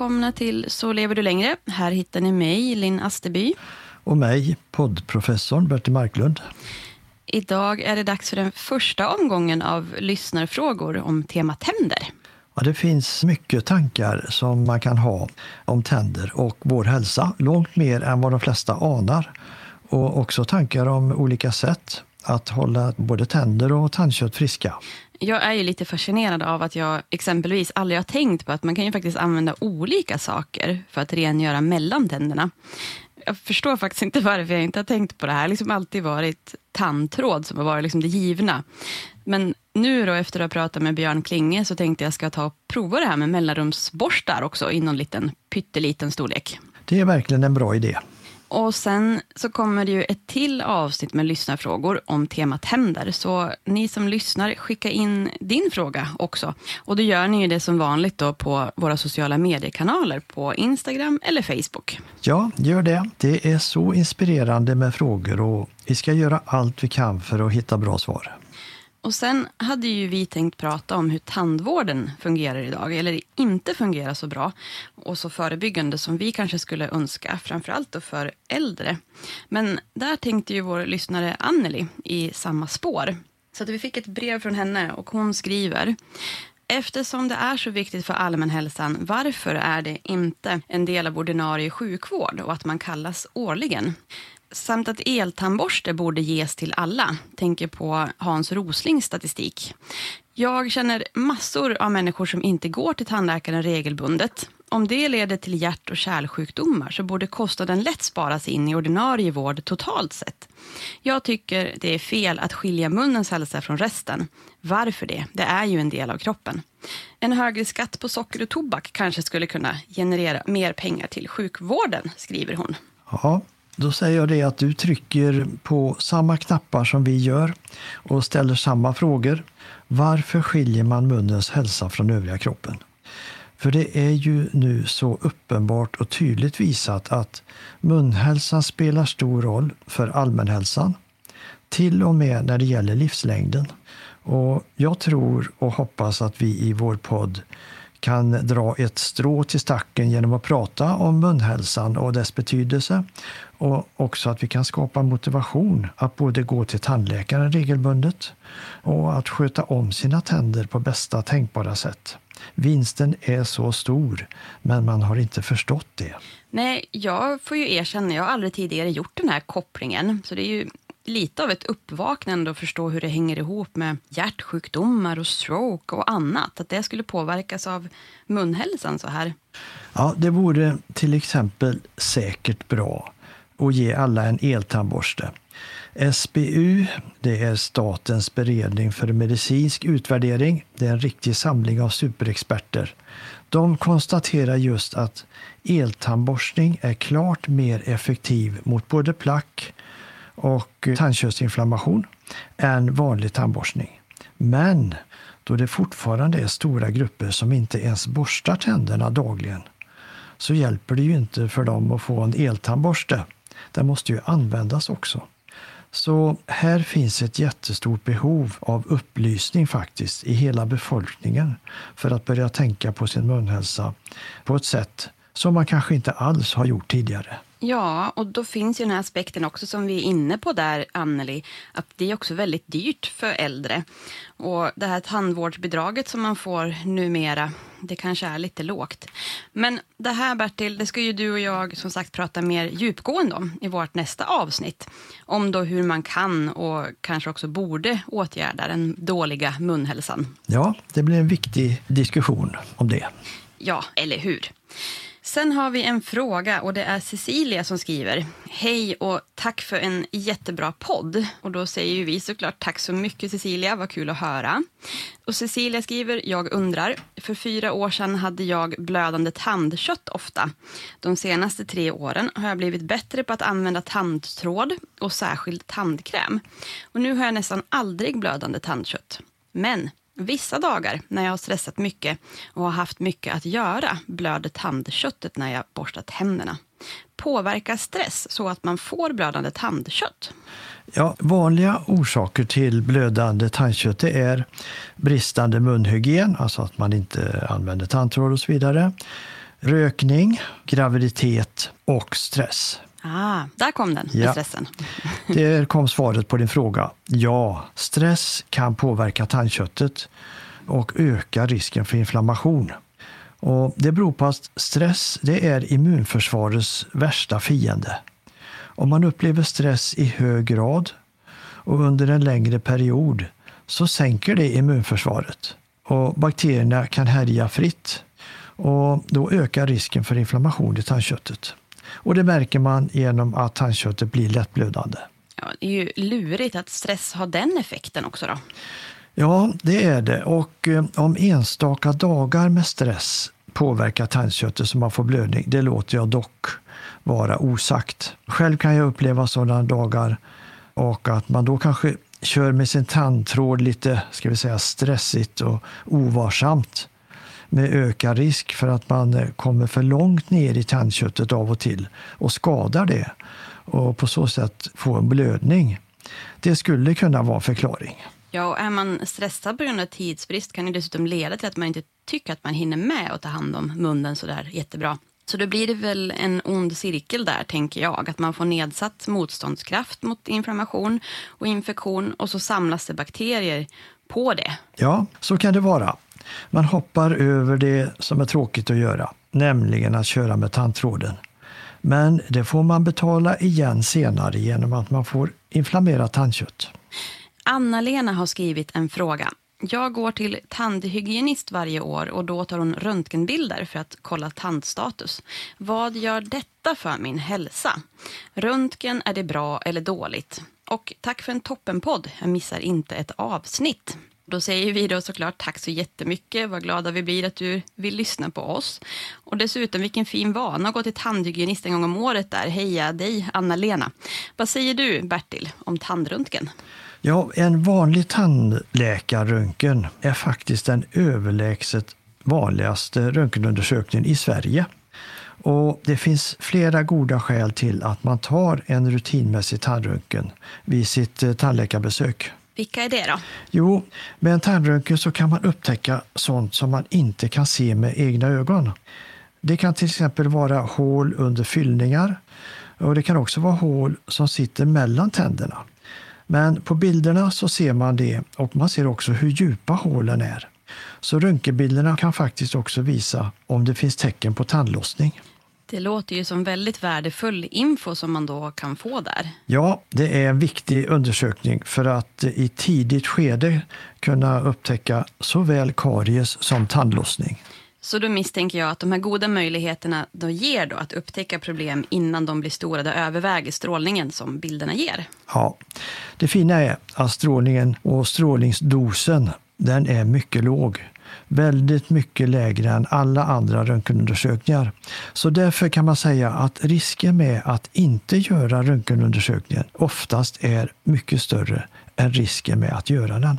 Välkomna till Så lever du längre. Här hittar ni mig, Linn Asterby. Och mig, poddprofessorn Bertil Marklund. Idag är det dags för den första omgången av lyssnarfrågor om temat tänder. Ja, det finns mycket tankar som man kan ha om tänder och vår hälsa. Långt mer än vad de flesta anar. Och också tankar om olika sätt att hålla både tänder och tandkött friska. Jag är ju lite fascinerad av att jag exempelvis aldrig har tänkt på att man kan ju faktiskt använda olika saker för att rengöra mellan tänderna. Jag förstår faktiskt inte varför jag inte har tänkt på det här. Det har liksom alltid varit tandtråd som har varit liksom det givna. Men nu då efter att ha pratat med Björn Klinge så tänkte jag ska ta och prova det här med mellanrumsborstar också i någon liten pytteliten storlek. Det är verkligen en bra idé. Och sen så kommer det ju ett till avsnitt med lyssnarfrågor om temat händer. Så ni som lyssnar, skicka in din fråga också. Och då gör ni ju det som vanligt då på våra sociala mediekanaler på Instagram eller Facebook. Ja, gör det. Det är så inspirerande med frågor och vi ska göra allt vi kan för att hitta bra svar. Och sen hade ju vi tänkt prata om hur tandvården fungerar idag, eller inte fungerar så bra och så förebyggande som vi kanske skulle önska, framförallt då för äldre. Men där tänkte ju vår lyssnare Anneli i samma spår. Så att vi fick ett brev från henne och hon skriver Eftersom det är så viktigt för allmänhälsan, varför är det inte en del av ordinarie sjukvård och att man kallas årligen? Samt att eltandborste borde ges till alla. Tänker på Hans Roslings statistik. Jag känner massor av människor som inte går till tandläkaren regelbundet. Om det leder till hjärt och kärlsjukdomar så borde kostnaden lätt sparas in i ordinarie vård totalt sett. Jag tycker det är fel att skilja munnens hälsa från resten. Varför det? Det är ju en del av kroppen. En högre skatt på socker och tobak kanske skulle kunna generera mer pengar till sjukvården, skriver hon. Ja, då säger jag det att du trycker på samma knappar som vi gör och ställer samma frågor. Varför skiljer man munnens hälsa från övriga kroppen? För det är ju nu så uppenbart och tydligt visat att munhälsan spelar stor roll för allmänhälsan. Till och med när det gäller livslängden. Och jag tror och hoppas att vi i vår podd kan dra ett strå till stacken genom att prata om munhälsan och dess betydelse och också att vi kan skapa motivation att både gå till tandläkaren regelbundet och att sköta om sina tänder på bästa tänkbara sätt. Vinsten är så stor, men man har inte förstått det. Nej, jag får ju erkänna, jag har aldrig tidigare gjort den här kopplingen. Så det är ju lite av ett uppvaknande och förstå hur det hänger ihop med hjärtsjukdomar och stroke och annat. Att det skulle påverkas av munhälsan så här. Ja, det vore till exempel säkert bra att ge alla en eltandborste. SBU, det är Statens beredning för medicinsk utvärdering. Det är en riktig samling av superexperter. De konstaterar just att eltandborstning är klart mer effektiv mot både plack och tandköttsinflammation än vanlig tandborstning. Men då det fortfarande är stora grupper som inte ens borstar tänderna dagligen så hjälper det ju inte för dem att få en eltandborste. Den måste ju användas också. Så här finns ett jättestort behov av upplysning faktiskt i hela befolkningen för att börja tänka på sin munhälsa på ett sätt som man kanske inte alls har gjort tidigare. Ja, och då finns ju den här aspekten också som vi är inne på där, Anneli, att det är också väldigt dyrt för äldre. Och det här tandvårdsbidraget som man får numera, det kanske är lite lågt. Men det här Bertil, det ska ju du och jag som sagt prata mer djupgående om i vårt nästa avsnitt. Om då hur man kan och kanske också borde åtgärda den dåliga munhälsan. Ja, det blir en viktig diskussion om det. Ja, eller hur? Sen har vi en fråga och det är Cecilia som skriver. Hej och tack för en jättebra podd. Och då säger ju vi såklart tack så mycket Cecilia, vad kul att höra. Och Cecilia skriver, jag undrar, för fyra år sedan hade jag blödande tandkött ofta. De senaste tre åren har jag blivit bättre på att använda tandtråd och särskild tandkräm. Och nu har jag nästan aldrig blödande tandkött. Men Vissa dagar när jag har stressat mycket och har haft mycket att göra blöder tandköttet när jag borstar tänderna. Påverkar stress så att man får blödande tandkött? Ja, vanliga orsaker till blödande tandkött är bristande munhygien, alltså att man inte använder tandtråd och så vidare. Rökning, graviditet och stress. Ah, där kom den, ja. stressen. Där kom svaret på din fråga. Ja, stress kan påverka tandköttet och öka risken för inflammation. Och det beror på att stress det är immunförsvarets värsta fiende. Om man upplever stress i hög grad och under en längre period så sänker det immunförsvaret och bakterierna kan härja fritt och då ökar risken för inflammation i tandköttet. Och det märker man genom att tandköttet blir lättblödande. Ja, det är ju lurigt att stress har den effekten också då. Ja, det är det. Och eh, om enstaka dagar med stress påverkar tandköttet så man får blödning, det låter jag dock vara osagt. Själv kan jag uppleva sådana dagar och att man då kanske kör med sin tandtråd lite ska vi säga, stressigt och ovarsamt med ökad risk för att man eh, kommer för långt ner i tandköttet av och till och skadar det och på så sätt får en blödning. Det skulle kunna vara förklaring. Ja, och är man stressad på grund av tidsbrist kan det dessutom leda till att man inte tycker att man hinner med att ta hand om munnen så där jättebra. Så då blir det väl en ond cirkel där, tänker jag. Att man får nedsatt motståndskraft mot inflammation och infektion och så samlas det bakterier på det. Ja, så kan det vara. Man hoppar över det som är tråkigt att göra, nämligen att köra med tandtråden. Men det får man betala igen senare genom att man får inflammerat tandkött. Anna-Lena har skrivit en fråga. Jag går till tandhygienist varje år och då tar hon röntgenbilder för att kolla tandstatus. Vad gör detta för min hälsa? Röntgen, är det bra eller dåligt? Och tack för en toppenpodd. Jag missar inte ett avsnitt. Då säger vi då såklart tack så jättemycket. Vad glada vi blir att du vill lyssna på oss. Och dessutom vilken fin vana att gå till tandhygienist en gång om året där. Heja dig, Anna-Lena. Vad säger du, Bertil, om tandröntgen? Ja, en vanlig tandläkarröntgen är faktiskt den överlägset vanligaste röntgenundersökningen i Sverige. Och det finns flera goda skäl till att man tar en rutinmässig tandröntgen vid sitt eh, tandläkarbesök. Vilka är det då? Jo, med en tandröntgen så kan man upptäcka sånt som man inte kan se med egna ögon. Det kan till exempel vara hål under fyllningar och det kan också vara hål som sitter mellan tänderna. Men på bilderna så ser man det och man ser också hur djupa hålen är. Så röntgenbilderna kan faktiskt också visa om det finns tecken på tandlossning. Det låter ju som väldigt värdefull info som man då kan få där. Ja, det är en viktig undersökning för att i tidigt skede kunna upptäcka såväl karies som tandlossning. Så då misstänker jag att de här goda möjligheterna då ger då att upptäcka problem innan de blir stora, det överväger strålningen som bilderna ger. Ja, det fina är att strålningen och strålningsdosen den är mycket låg. Väldigt mycket lägre än alla andra röntgenundersökningar. Så därför kan man säga att risken med att inte göra röntgenundersökningen oftast är mycket större än risken med att göra den.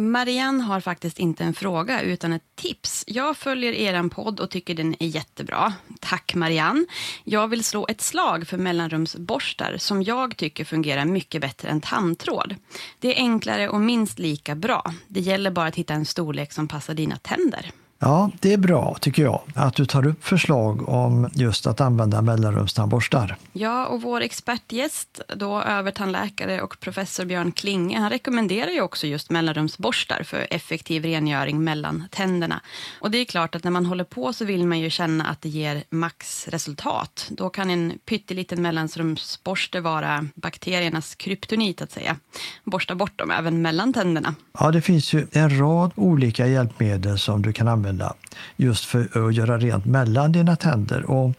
Marianne har faktiskt inte en fråga utan ett tips. Jag följer er podd och tycker den är jättebra. Tack Marianne. Jag vill slå ett slag för mellanrumsborstar som jag tycker fungerar mycket bättre än tandtråd. Det är enklare och minst lika bra. Det gäller bara att hitta en storlek som passar dina tänder. Ja, det är bra tycker jag att du tar upp förslag om just att använda mellanrumstandborstar. Ja, och vår expertgäst, då övertandläkare och professor Björn Klinge, han rekommenderar ju också just mellanrumsborstar för effektiv rengöring mellan tänderna. Och det är klart att när man håller på så vill man ju känna att det ger maxresultat. Då kan en pytteliten mellanrumsborste vara bakteriernas kryptonit att säga. Borsta bort dem även mellan tänderna. Ja, det finns ju en rad olika hjälpmedel som du kan använda använda just för att göra rent mellan dina tänder. Och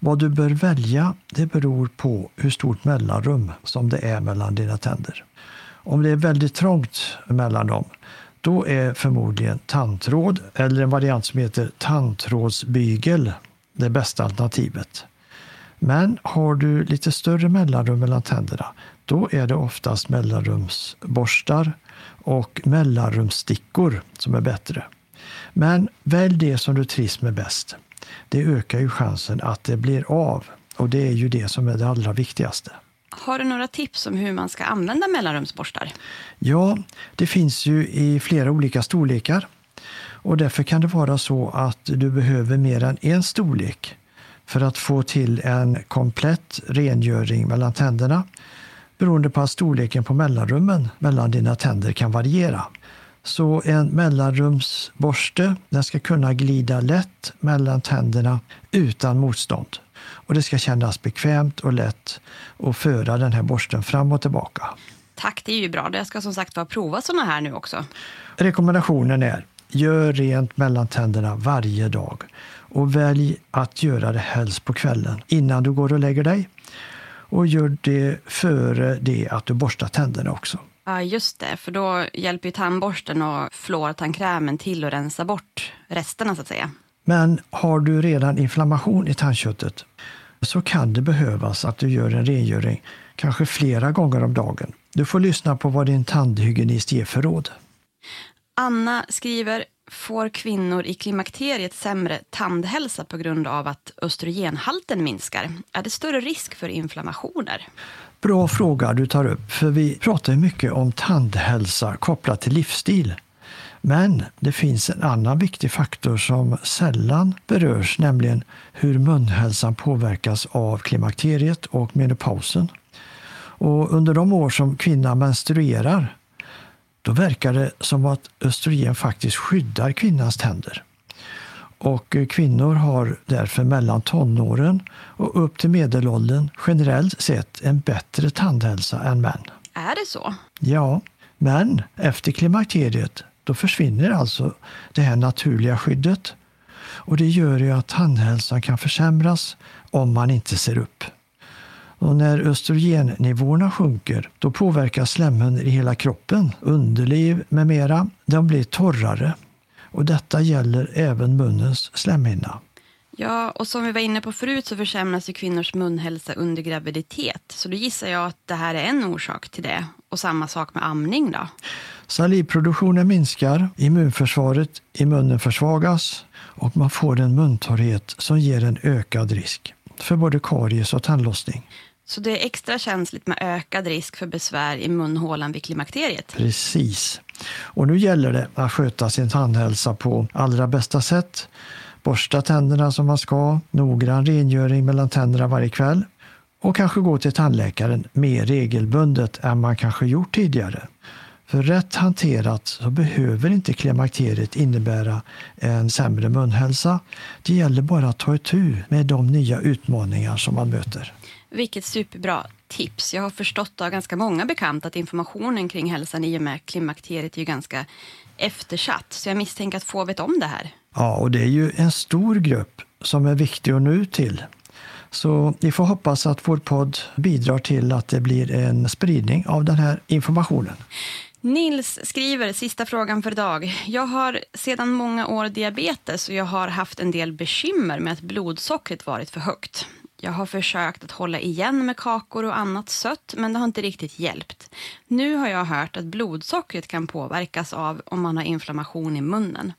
vad du bör välja det beror på hur stort mellanrum som det är mellan dina tänder. Om det är väldigt trångt mellan dem, då är förmodligen tandtråd eller en variant som heter tandtrådsbygel det bästa alternativet. Men har du lite större mellanrum mellan tänderna, då är det oftast mellanrumsborstar och mellanrumsstickor som är bättre. Men välj det som du trivs med bäst. Det ökar ju chansen att det blir av och det är ju det som är det allra viktigaste. Har du några tips om hur man ska använda mellanrumsborstar? Ja, det finns ju i flera olika storlekar och därför kan det vara så att du behöver mer än en storlek för att få till en komplett rengöring mellan tänderna beroende på att storleken på mellanrummen mellan dina tänder kan variera. Så en mellanrumsborste den ska kunna glida lätt mellan tänderna utan motstånd. Och det ska kännas bekvämt och lätt att föra den här borsten fram och tillbaka. Tack, det är ju bra. Jag ska som sagt vara prova såna här nu också. Rekommendationen är Gör rent mellan tänderna varje dag och välj att göra det helst på kvällen innan du går och lägger dig. Och gör det före det att du borstar tänderna också. Ja, just det, för då hjälper ju tandborsten och fluortandkrämen till att rensa bort resterna så att säga. Men har du redan inflammation i tandköttet så kan det behövas att du gör en rengöring kanske flera gånger om dagen. Du får lyssna på vad din tandhygienist ger för råd. Anna skriver, får kvinnor i klimakteriet sämre tandhälsa på grund av att östrogenhalten minskar? Är det större risk för inflammationer? Bra fråga du tar upp, för vi pratar mycket om tandhälsa kopplat till livsstil. Men det finns en annan viktig faktor som sällan berörs, nämligen hur munhälsan påverkas av klimakteriet och menopausen. Och under de år som kvinnan menstruerar då verkar det som att östrogen faktiskt skyddar kvinnans tänder. Och kvinnor har därför mellan tonåren och upp till medelåldern generellt sett en bättre tandhälsa än män. Är det så? Ja, men efter klimakteriet då försvinner alltså det här naturliga skyddet. Och det gör ju att tandhälsan kan försämras om man inte ser upp. Och när östrogennivåerna sjunker då påverkas slemhinnor i hela kroppen, underliv med mera. De blir torrare. Och detta gäller även munnens slemhinna. Ja, och som vi var inne på förut så försämras ju kvinnors munhälsa under graviditet. Så då gissar jag att det här är en orsak till det. Och samma sak med amning då? Salivproduktionen minskar, immunförsvaret i munnen försvagas och man får en muntorrhet som ger en ökad risk för både karies och tandlossning. Så det är extra känsligt med ökad risk för besvär i munhålan vid klimakteriet? Precis. Och nu gäller det att sköta sin tandhälsa på allra bästa sätt. Borsta tänderna som man ska, noggrann rengöring mellan tänderna varje kväll och kanske gå till tandläkaren mer regelbundet än man kanske gjort tidigare. För rätt hanterat så behöver inte klimakteriet innebära en sämre munhälsa. Det gäller bara att ta itu med de nya utmaningar som man möter. Vilket superbra tips. Jag har förstått av ganska många bekanta att informationen kring hälsan i och med klimakteriet är ju ganska eftersatt. Så jag misstänker att få vet om det här. Ja, och det är ju en stor grupp som är viktig att nå ut till. Så vi får hoppas att vår podd bidrar till att det blir en spridning av den här informationen. Nils skriver, sista frågan för idag. Jag har sedan många år diabetes och jag har haft en del bekymmer med att blodsockret varit för högt. Jag har försökt att hålla igen med kakor och annat sött, men det har inte riktigt hjälpt. Nu har jag hört att blodsockret kan påverkas av om man har inflammation i munnen.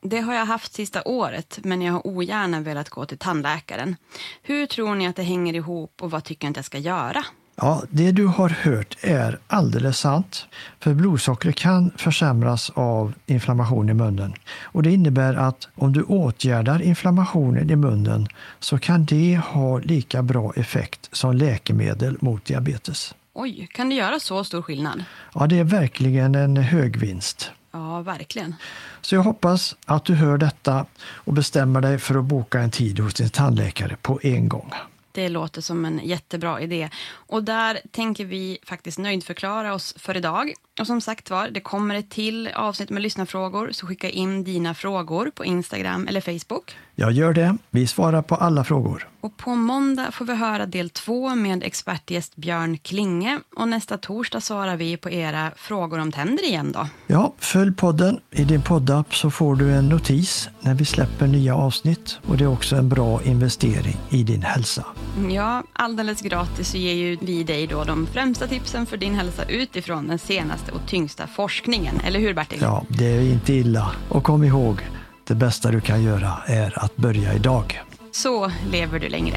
Det har jag haft sista året, men jag har ogärna velat gå till tandläkaren. Hur tror ni att det hänger ihop och vad tycker ni att jag ska göra? Ja, det du har hört är alldeles sant. För blodsockret kan försämras av inflammation i munnen. Och Det innebär att om du åtgärdar inflammationen i munnen så kan det ha lika bra effekt som läkemedel mot diabetes. Oj, kan det göra så stor skillnad? Ja, det är verkligen en hög vinst. Ja, verkligen. Så jag hoppas att du hör detta och bestämmer dig för att boka en tid hos din tandläkare på en gång. Det låter som en jättebra idé. Och där tänker vi faktiskt nöjdförklara oss för idag. Och som sagt var, det kommer ett till avsnitt med lyssnarfrågor, så skicka in dina frågor på Instagram eller Facebook. Jag gör det. Vi svarar på alla frågor. Och på måndag får vi höra del två med expertgäst Björn Klinge. Och nästa torsdag svarar vi på era frågor om tänder igen då. Ja, följ podden. I din poddapp så får du en notis när vi släpper nya avsnitt. Och det är också en bra investering i din hälsa. Ja, alldeles gratis så ger ju vi dig då de främsta tipsen för din hälsa utifrån den senaste och tyngsta forskningen. Eller hur Bertil? Ja, det är inte illa. Och kom ihåg, det bästa du kan göra är att börja idag. Så lever du längre.